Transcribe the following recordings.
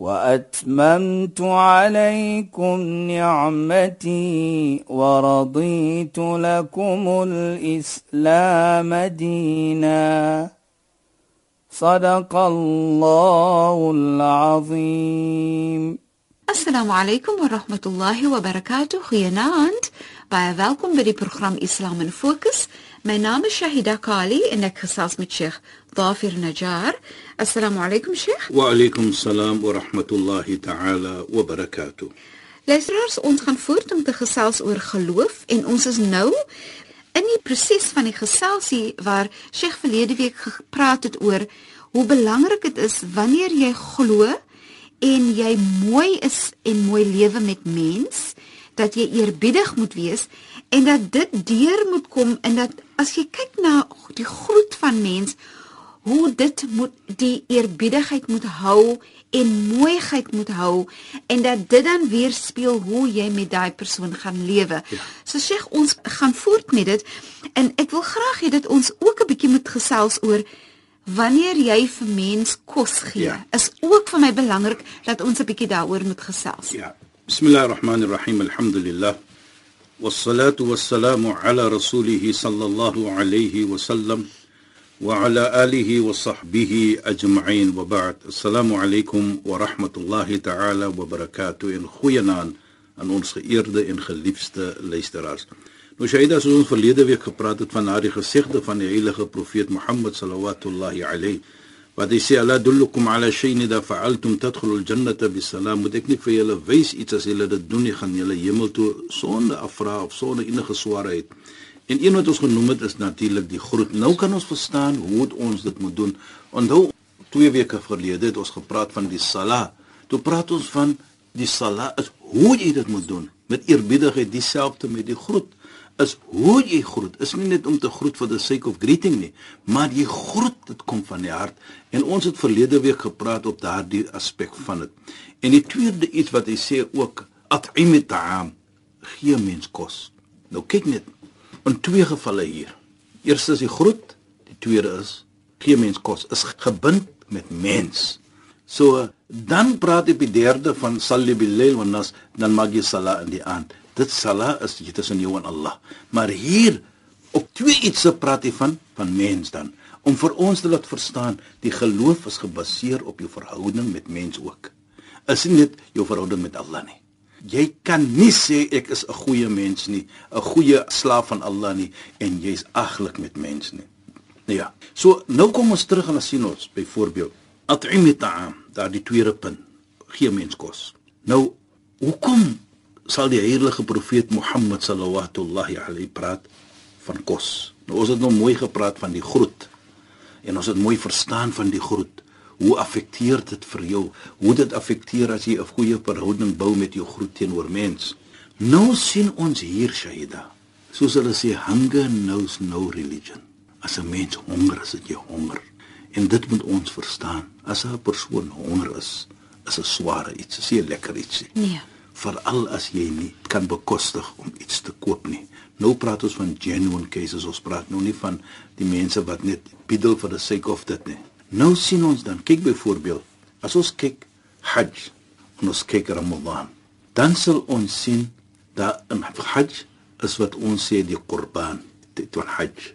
واتممت عليكم نعمتي ورضيت لكم الاسلام دينا صدق الله العظيم Assalamu alaykum wa rahmatullahi wa barakatuh. Goeienaand. Baie welkom by die program Islam in Fokus. My naam is Shahida Kali en ek gesels met Sheikh Assalamu alaykum Sheikh. Wa alaykum salaam wa rahmatullahi ta'ala wa barakatuh. Luisteraars, ons gaan voort om te gesels oor geloof en ons is nou in die proses van die geselsie waar Sheikh verlede week gepraat het oor hoe belangrik dit is wanneer jy glo en jy mooi is en mooi lewe met mens dat jy eerbiedig moet wees en dat dit deur moet kom en dat as jy kyk na die groet van mens hoe dit moet die eerbiedigheid moet hou en mooiheid moet hou en dat dit dan weer speel hoe jy met daai persoon gaan lewe. Ja. So sê ons gaan voort met dit en ek wil graag hê dat ons ook 'n bietjie moet gesels oor wanneer jy vir mens kos gee. Ja. Is ook vir my belangrik dat ons 'n bietjie daaroor moet gesels. Ja. Bismillahirrahmanirrahim. Alhamdulillah. والصلاه والسلام على رسوله صلى الله عليه وسلم وعلى اله وصحبه اجمعين وبعد السلام عليكم ورحمه الله تعالى وبركاته in goeie naam aan ons geëerde en geliefde luisteraars. Nou Shaida soos ons verlede week gepraat het van daardie gesegde van die heilige profeet Mohammed sallallahu alayhi wat hy sê ala dullukum ala shay'in idha fa'altum tadkhulu al-jannata bisalam moet ek nie vir julle wys iets as julle dit doen nie gaan julle hemel toe sonder afvra of sonder enige swaarheid en een wat ons genoem het is natuurlik die groet nou kan ons verstaan hoe ons dit moet doen onthou twee weke gelede het ons gepraat van die sala toe praat ons van die sala is hoe jy dit moet doen met eerbiedigheid dieselfde met die groet is hoe jy groet. Is nie net om te groet vir the sake of greeting nie, maar jy groet dit kom van die hart. En ons het verlede week gepraat op daardie aspek van dit. En die tweede iets wat hy sê ook at'im ta'am, gee mens kos. Nou kyk net in twee gevalle hier. Eerste is die groet, die tweede is gee mens kos. Is gebind met mens. So dan praat op die derde van salli bil layl wan nas dan mag jy sala in die aand dit sala is jy tussen jou en Allah. Maar hier op twee iets se praat hy van van mens dan om vir ons te laat verstaan die geloof is gebaseer op jou verhouding met mens ook. Is nie net jou verhouding met Allah nie. Jy kan nie sê ek is 'n goeie mens nie, 'n goeie slaaf van Allah nie en jy's aglik met mens nie. Nou ja, so nou kom ons terug en sien ons byvoorbeeld at'im ta'am, daar die tweede punt, gee mens kos. Nou, hoekom sal die heilige profeet Mohammed sallallahu alayhi praat van kos. Nou ons het nou mooi gepraat van die groet en ons het mooi verstaan van die groet. Hoe affekteer dit vir jou? Hoe dit affekteer as jy 'n goeie verhouding bou met jou groet teenoor mens? Nou sien ons hier Shaida. Soos hulle sê hunger knows no religion. As 'n mens honger is, het jy honger. En dit moet ons verstaan. As 'n persoon honger is, is 'n sware iets, is 'n lekker iets. Nee veral as jy nie kan bekostig om iets te koop nie. Nou praat ons van genuine cases, ons praat nou nie van die mense wat net biddel vir the sake of dit nie. Nou sien ons dan, kyk byvoorbeeld, as ons kyk Hajj ons kyk Ramadan, dan sal ons sien dat in Hajj is wat ons sê die Qurban, dit van Hajj,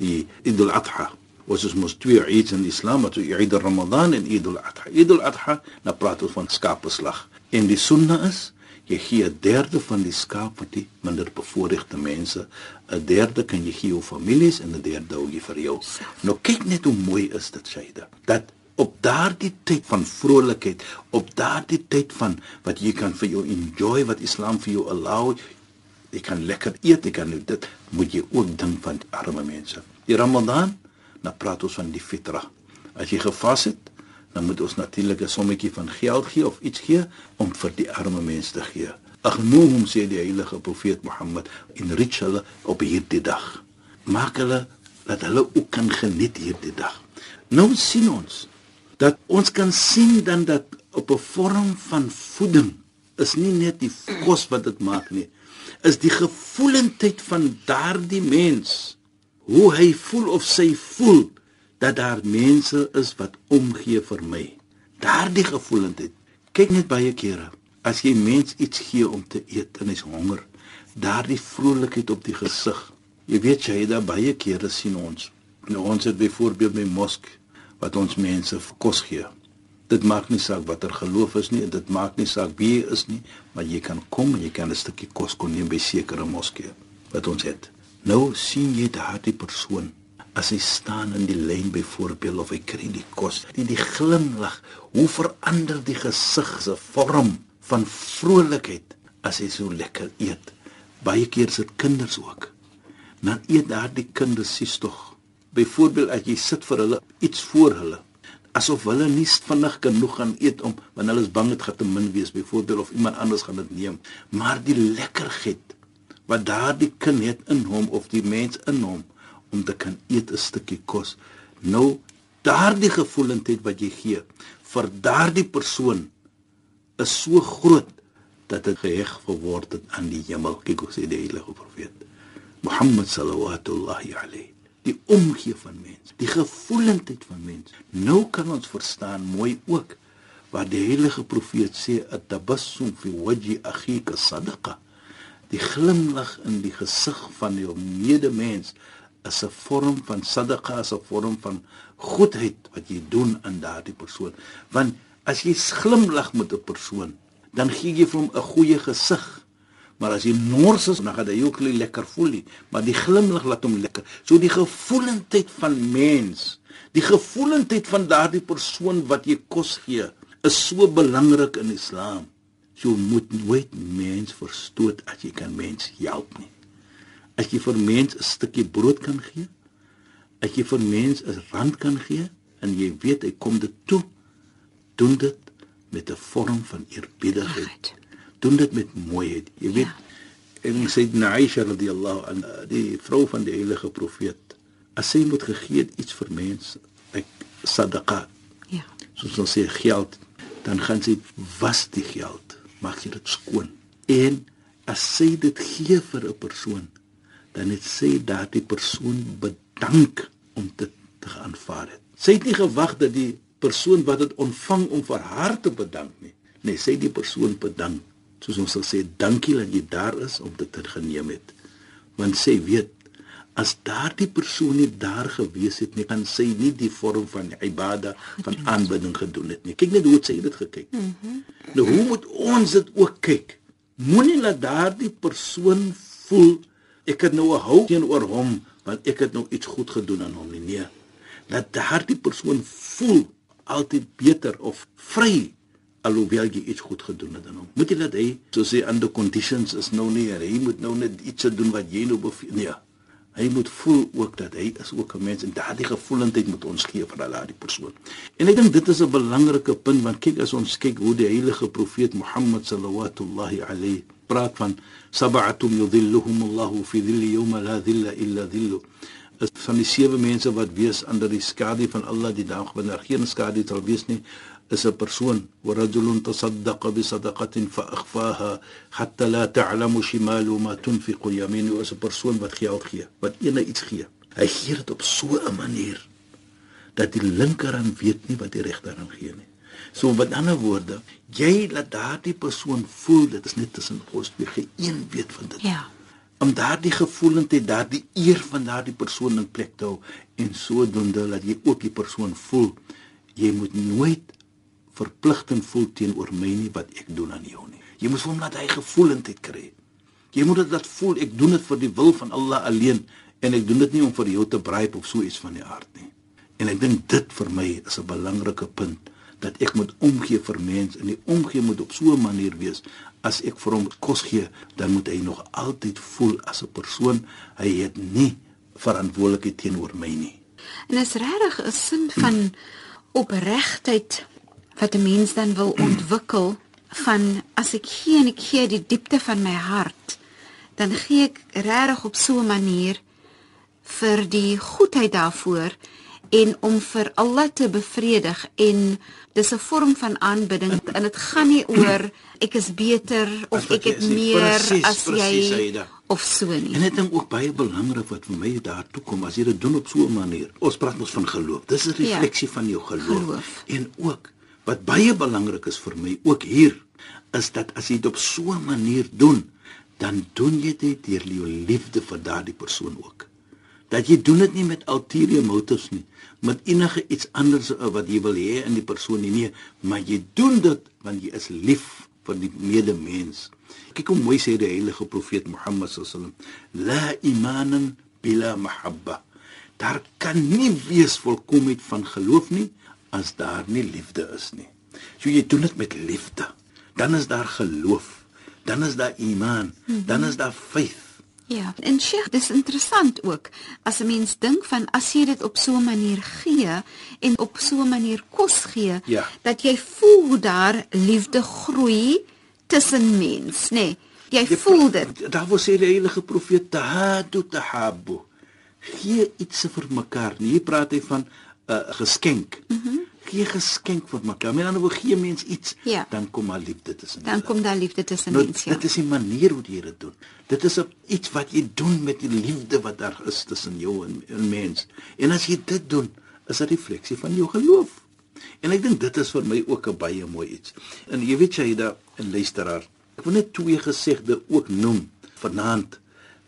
die Eid al-Adha. Ons is mos twee Eids in Islam, wat die Eid al-Ramadan en Eid al-Adha. Eid al-Adha, nou praat ons van skapeslag. En die sunna is jy gee 'n derde van die skaap wat die minder bevoorregte mense, 'n derde kan jy gee jou families en 'n derde hou jy vir jou. Nou kyk net hoe mooi is dit Shaida. Dat op daardie tyd van vrolikheid, op daardie tyd van wat jy kan vir jou enjoy wat Islam vir jou allow, jy kan lekker eet, jy kan dit moet jy ook dink van arme mense. Die Ramadan, nou praat ons van die fitra. As jy gevas het, dan moet ons natuurlik 'n sommetjie van geld gee of iets gee om vir die arme mense te gee. Agnoom sê die heilige profeet Mohammed enrich hulle op hierdie dag. Maak hulle dat hulle ook kan geniet hierdie dag. Nou sien ons dat ons kan sien dan dat op 'n vorm van voeding is nie net die kos wat dit maak nie is die gevoelendheid van daardie mens hoe hy voel of sy voel dat daar mense is wat omgee vir my. Daardie gevoelendheid kyk net baie kere as jy mens iets gee om te eet en hy's honger daardie vrolikheid op die gesig jy weet jy daar baie kere sien ons. Nou ons het byvoorbeeld by mosk wat ons mense kos gee. Dit maak nie saak watter geloof is nie dit maak nie saak wie jy is nie maar jy kan kom en jy kan 'n stukkie kos kon neem by sekere moskee wat ons het nou sien jy daardie persoon as hy staan in die lyn byvoorbeeld of hy kry die kos die die glimlag hoe verander die gesig se vorm van vrolikheid as hy so lekker eet? Baie keer sit kinders ook. Dan eet daardie kinders sies tog. Byvoorbeeld as jy sit vir hulle iets voor hulle asof hulle nie vinnig genoeg gaan eet om want hulle is bang dit gaan te min wees byvoorbeeld of iemand anders gaan dit neem. Maar die lekkerheid wat daardie kind het in hom of die mens in hom om te kan eet 'n stukkie kos nou daardie gevoelendheid wat jy gee vir daardie persoon is so groot dat dit geheg geword het aan die hemel kyk hoe sê die heilige profeet Mohammed sallallahu alayhi die omgee van mens, die gevoelendheid van mens. Nou kan ons verstaan mooi ook wat die heilige profeet sê at-tabassum fi wajhi akhika sadaqa. Die glimlag in die gesig van jou medemens is 'n vorm van sadaqa, is 'n vorm van goedheid wat jy doen aan daardie persoon. Want as jy glimlag met 'n persoon, dan gee jy vir hom 'n goeie gesig. Maar as jy nors is, dan gaan hy ook nie lekker voel nie, maar die glimlag laat hom lekker. So die gevoelendheid van mens, die gevoelendheid van daardie persoon wat jy kos gee, is so belangrik in Islam. Jy moet nooit mens verstoot as jy kan mens help nie. As jy vir mens 'n stukkie brood kan gee, as jy vir mens 'n rand kan gee en jy weet hy kom dit toe, doen dit met 'n vorm van eerbiedigheid. Right doen dit met mooiheid. Jy weet, ja. en sê Aisha radhiyallahu anha, die vrou van die heilige profeet, as sy moet gegee iets vir mense, ek sadaqa. Ja. Soos ons sê geld, dan gaan sy was die geld, maak jy dit skoon. En as sy dit gee vir 'n persoon, dan het sy daardie persoon bedank om dit te aanvaar het. Sy het nie gewag dat die persoon wat dit ontvang om vir haar te bedank nie. Nee, sy het die persoon bedank soos ons sal sê dankie dat jy daar is om dit te geneem het want sê weet as daardie persoon nie daar gewees het nie kan sy nie die vorm van ibada van aanbidding gedoen het nie kyk net hoe sy dit gekyk mm -hmm. nou hoe moet ons dit ook kyk moenie laat daardie persoon voel ek het nou 'n hou teenoor hom want ek het nou iets goed gedoen aan hom nie nee dat daardie persoon voel altyd beter of vry alhoewel jy iets goed gedoen het aan hom. Moet jy dat hy so sê under conditions is nou nie, hy moet nou net iets doen wat jy nou beveel nee. Hy moet voel ook dat hy is ook 'n mens en daardie gevoelendheid moet ons gee vir daardie persoon. En ek dink dit is 'n belangrike punt want kyk as ons kyk hoe die heilige profeet Mohammed sallallahu alayhi praat van sab'atun yudhilluhum Allahu fi dhilli yawma la dhilla illa dhillu is van die sewe mense wat wees onder die skadu van Allah die dag wanneer geen skadu sal wees nie is 'n persoon. wa rajulun tasaddaqa bi sadaqatin fa akhfaha hatta la ta'lamu shimalu ma tunfiqu yaminu is 'n persoon wat geld gee wat ene iets gee. Hy gee dit op so 'n manier dat die linkerhand weet nie wat die regterhand gee nie. So met ander woorde jy laat daardie persoon voel dit is net tussen ons twee geen weet van dit. Ja. Om daardie gevoelendheid daardie eer van daardie persoon in plek te hou en sodoende dat jy ook die persoon voel jy moet nooit verpligting voel teenoor my nie wat ek doen aan jou nie. Jy moet hom laat hy gevoelendheid kry. Jy moet dit laat voel ek doen dit vir die wil van Allah alleen en ek doen dit nie om vir jou te bribe of so iets van die aard nie. En ek dink dit vir my is 'n belangrike punt dat ek moet omgee vir mense en die omgee moet op so 'n manier wees as ek vir hom kos gee, dan moet hy nog altyd voel as 'n persoon hy het nie verantwoordelikheid teenoor my nie. En is regtig 'n sin van opregtheid wat 'n mens dan wil ontwikkel van as ek gee en ek gee die diepte van my hart, dan gee ek regtig op so 'n manier vir die goedheid daarvoor en om vir Allah te bevredig en dis 'n vorm van aanbidding en dit gaan nie oor ek is beter of ek het meer precies, as precies, jy Aida. of so nie. En dit ding ook baie belangrik wat vir my daartoe kom as jy dit doen op so 'n manier. Ons praat mos van geloof. Dis 'n refleksie ja, van jou geloof. geloof. En ook wat baie belangrik is vir my ook hier is dat as jy dit op so 'n manier doen, dan doen jy dit deur jou liefde vir daardie persoon ook. Dat jy doen dit nie met ulterior motives nie, met enige iets anders uh, wat jy wil hê in die persoon nie, nee, maar jy doen dit want jy is lief vir die medemens. Kyk hoe mooi sê die heilige profeet Mohammed sallam, la imanan bila mahabba. Daar kan nie wees volkomheid van geloof nie as daar nie liefde is nie. So jy doen dit met liefde. Dan is daar geloof. Dan is daar iman. Dan is daar faith. Ja, en Sheikh, dis interessant ook as 'n mens dink van as jy dit op so 'n manier gee en op so 'n manier kos gee, Ja. dat jy voel hoe daar liefde groei tussen mens, nê. Nee, jy Jy voel dit. Daar word sê die heilige profeet tahadu tahabu. Gee iets vir mekaar. Nie hier praat hy van 'n uh, geskenk. Mm -hmm. Gee geskenk vir mekaar. Met ander woorde gee mens iets, Ja. dan kom maar liefde tussen Dan kom daar liefde tussen Nou, mens, ja. dit is die manier hoe jy dit doen. Dit is 'n iets wat jy doen met die liefde wat daar is tussen jou en 'n mens. En as jy dit doen, is 'n refleksie van jou geloof. En ek dink dit is vir my ook 'n baie mooi iets. En jy weet jy daar 'n luisteraar. Ek wil net twee gesegde ook noem vanaand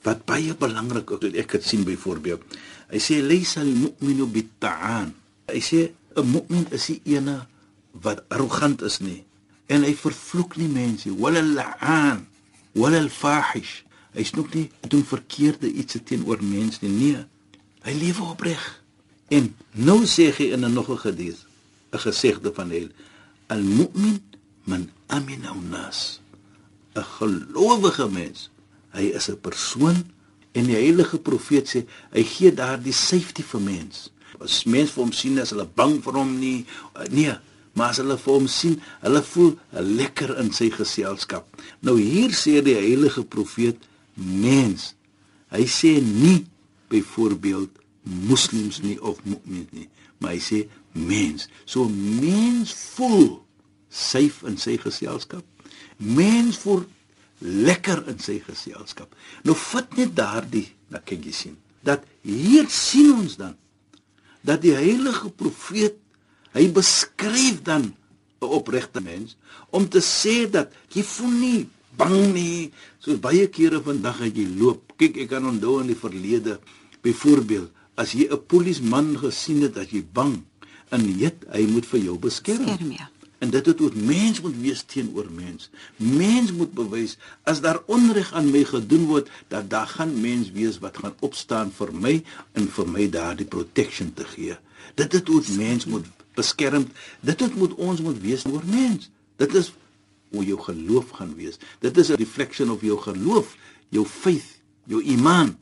wat baie belangrik is. Ek het sien byvoorbeeld. Hy sê laysa al-mu'minu bit-ta'an. Hy sê 'n mu'min is nie ene wat arrogant is nie en hy vervloek nie mense wala la'an wala al-fahish. Hy snoek nie doen verkeerde iets teenoor mense nie. Nee hy lewe opreg. En nou sê hy in 'n nog 'n gedies 'n gesegde van hy al-mu'min man amina an-nas 'n gelowige mens. Hy is 'n persoon en die heilige profeet sê hy gee daardie safety vir mens. As mens vir hom sien as hulle bang vir hom nie. Uh, nee maar as hulle vir hom sien hulle voel lekker in sy geselskap. Nou hier sê die heilige profeet mens. Hy sê nie byvoorbeeld moslems nie of mu'mins nie maar hy sê mens. So mens voel safe in sy geselskap. Mens voel lekker in sy geselskap. Nou vat net daardie dat kyk jy sien dat hier sien ons dan dat die heilige profeet hy beskryf dan 'n opregte mens om te sê dat jy voel nie bang nie soos baie kere vandag as jy loop. Kyk ek kan onthou in die verlede byvoorbeeld as jy 'n polisieman gesien het as jy bang en weet hy moet vir jou beskerm. Skerm, ja. En dit het ook mens moet wees teenoor mens. Mens moet bewys as daar onreg aan my gedoen word, dat daar gaan mens wees wat gaan opstaan vir my en vir my daardie protection te gee. Dit het ook mens moet beskerm. Dit het moet ons moet wees oor mens. Dit is hoe jou geloof gaan wees. Dit is 'n reflection of jou geloof, jou faith, jou iman.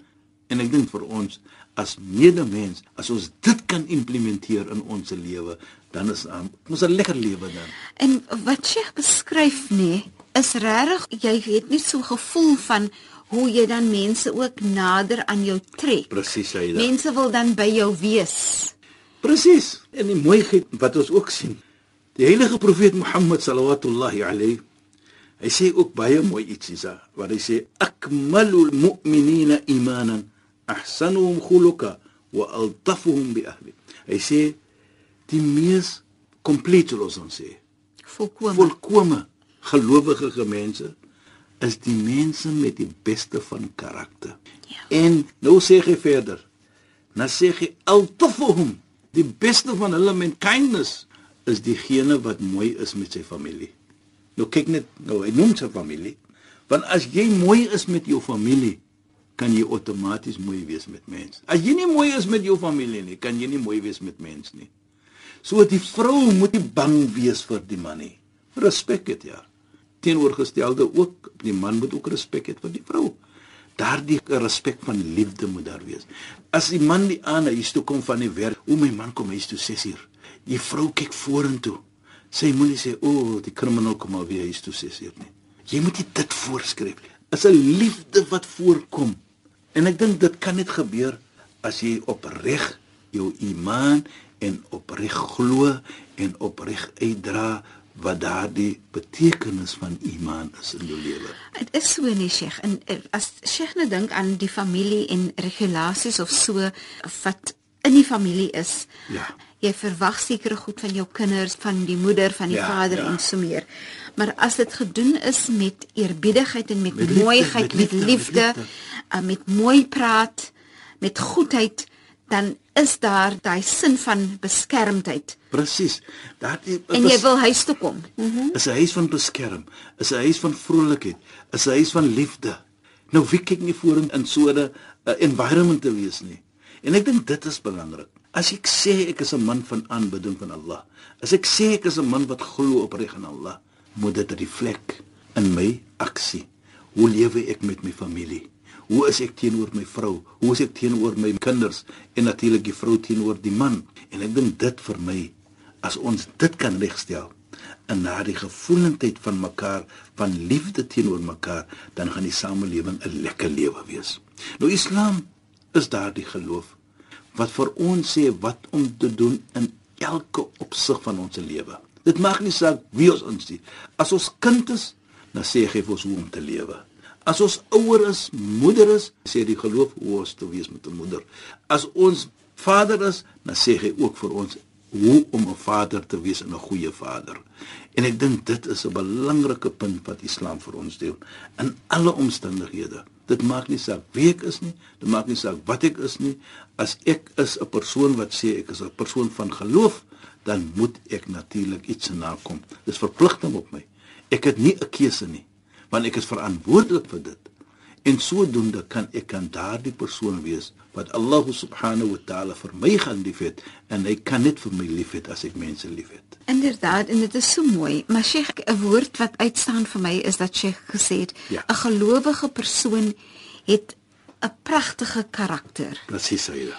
En ek dink vir ons as medemens, as ons dit kan implementeer in ons lewe, dan is um, ons 'n lekker lewe dan. En wat Sheikh beskryf nê, is regtig jy het nie so gevoel van hoe jy dan mense ook nader aan jou trek. Presies, hy da. Mense wil dan by jou wees. Presies. En die mooiheid wat ons ook sien. Die heilige profeet Mohammed sallallahu alayhi hy sê ook baie mooi iets hiersa waar hy sê akmalul mu'minina imanan ahsanuhum khuluqa wa altafuhum bi ahli. Hy sê die mees kompleet soos ons sê Volkome. volkome gelowige mense is die mense met die beste van karakter. Ja. En nou sê hy verder. Nou sê hy altafuhum, die beste van hulle met kindness is diegene wat mooi is met sy familie. Nou kyk net, nou hy noem sy familie, want as jy mooi is met jou familie, kan jy outomaties mooi wees met mense. As jy nie mooi is met jou familie nie, kan jy nie mooi wees met mense nie. So die vrou moet nie bang wees vir die man nie. Respek dit ja. Teenoorgestelde ook, die man moet ook respek hê vir die vrou. Daardie respek van liefde moet daar wees. As die man die aan huis toe kom van die werk, o my man kom huis toe 6 uur. Die vrou kyk vorentoe. Sy moenie sê o, oh, die krimineel kom maar weer huis toe sê sy nie. Jy moet dit voorskryf. Is 'n liefde wat voorkom. En ek dink dit kan net gebeur as jy opreg jou iman en opreg glo en opreg uitdra wat daardie betekenis van iman is in jou lewe. Dit is so nie Sheikh en as Sheikh nou dink aan die familie en regulasies of so wat in die familie is. Ja. Jy verwag sekere goed van jou kinders, van die moeder, van die Ja, vader ja. en so meer. Maar as dit gedoen is met eerbiedigheid en met, Met liefde, mooiheid, met met liefde, liefde, met met, liefde. uh, met mooi praat, met goedheid, dan is daar daai sin van beskermdheid. Presies. Daardie En jy wil huis toe kom. Mhm. is 'n huis van beskerm, is 'n huis van vrolikheid, is 'n huis van liefde. Nou wie kyk nie voor in so 'n uh, environment te wees nie. En ek dink dit is belangrik. As ek sê ek is 'n man van aanbidding van Allah, as ek sê ek is 'n man wat glo opreg in Allah, moet dit reflek in my aksie. Hoe lewe ek met my familie? Hoe is ek teenoor my vrou? Hoe is ek teenoor my kinders en natuurlik die vrou teenoor die man? En ek dink dit vir my as ons dit kan regstel en na die gevoelendheid van mekaar van liefde teenoor mekaar dan gaan die samelewing 'n lekker lewe wees. Nou Islam is daardie geloof wat vir ons sê wat om te doen in elke opsig van ons lewe. Dit maak nie saak wie ons is nie. As ons kind is, dan sê hy vir ons hoe om te lewe. As ons ouer is, moeder is, sê die geloof hoe ons te wees met 'n moeder. As ons vader is, dan sê hy ook vir ons hoe om 'n vader te wees en 'n goeie vader. En ek dink dit is 'n belangrike punt wat Islam vir ons deel in alle omstandighede. Dit maak nie saak wie ek is nie, dit maak nie saak wat ek is nie. As ek is 'n persoon wat sê ek is 'n persoon van geloof, dan moet ek natuurlik iets nakom. Dis verpligting op my. Ek het nie 'n keuse nie, want ek is verantwoordelik vir dit. En sodoende kan ek aan daardie persoon wees wat Allah subhanahu wa ta'ala vir my gaan liefhet en hy kan net vir my liefhet as ek mense liefhet. Inderdaad, en dit is so mooi, maar Sheikh, 'n woord wat uitstaan vir my is dat Sheikh gesê het, 'n Ja. gelowige persoon het 'n pragtige karakter. Presies so ja.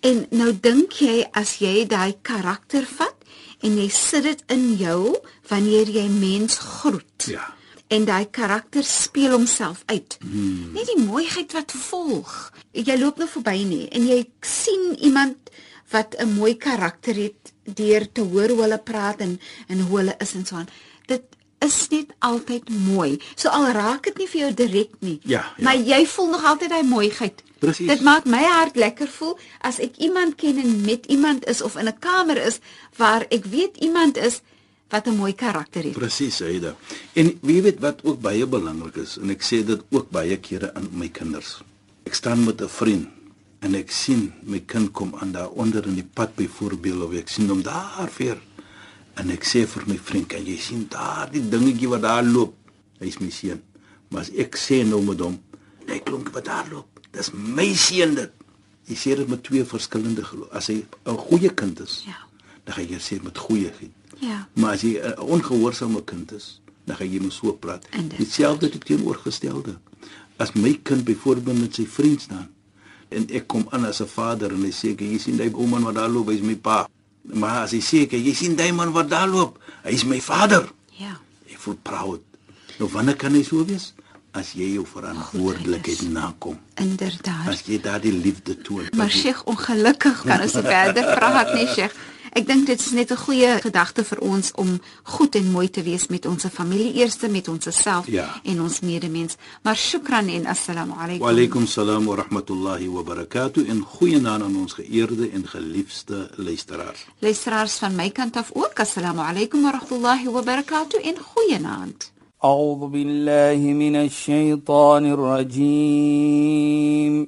En nou dink jy as jy daai karakter vat en jy sit dit in jou wanneer jy mens groet. Ja. En daai karakter speel homself uit. Hmm. Net die mooiheid wat volg. Jy loop nou verby nie en jy sien iemand wat 'n mooi karakter het deur te hoor hoe hulle praat en en hoe hulle is en so aan. Dit is net altyd mooi. So al raak dit nie vir jou direk nie. Ja, ja. Maar jy voel nog altyd daai mooiheid. Presies. Dit maak my hart lekker voel as ek iemand ken en met iemand is of in 'n kamer is waar ek weet iemand is wat 'n mooi karakter het. Presies, Aida. En wie weet wat ook baie belangrik is en ek sê dit ook baie kere aan my kinders. Ek staan met 'n vriend en ek sien my kind kom aan daar onder in die pad byvoorbeeld of ek sien hom daar weer en ek sê vir my vriend, kan jy sien daar die dingetjie wat daar loop? Hy's my seun. Maar as ek sê nou met hom, hy klink wat daar loop. Dis my seun dit. Jy sê dit met twee verskillende geloof. As hy 'n goeie kind is, Ja. dan gaan jy sê met goeieheid. Ja. Maar as jy 'n ongehoorsame kind is, dan gaan jy mos so praat. Dieselfde die teenoorgestelde. As my kind byvoorbeeld met sy vriend staan en ek kom aan as 'n vader en hy sê jy sien daai ou man wat daar loop, hy's my pa. Maar as hy sê jy sien daai man wat daar loop, hy's my vader. Ja. Ek voel proud. Nou wanneer kan hy so wees? As jy jou verantwoordelikheid is. nakom. Inderdaad. As jy daardie liefde toon. Maar Sheikh, ongelukkig kan ons verder praat nie, Sheikh. Ek dink dit is net 'n goeie gedagte vir ons om goed en mooi te wees met ons familie eerste, met ons self Ja. en ons medemens. Maar shukran en assalamu alaykum. Wa alaykum salaam wa rahmatullahi wa barakatuh en goeienaand aan ons geëerde en geliefde luisteraars. Luisteraars van my kant af ook, assalamu alaykum wa rahmatullahi wa barakatuh en goeienaand. أعوذ بالله من الشيطان الرجيم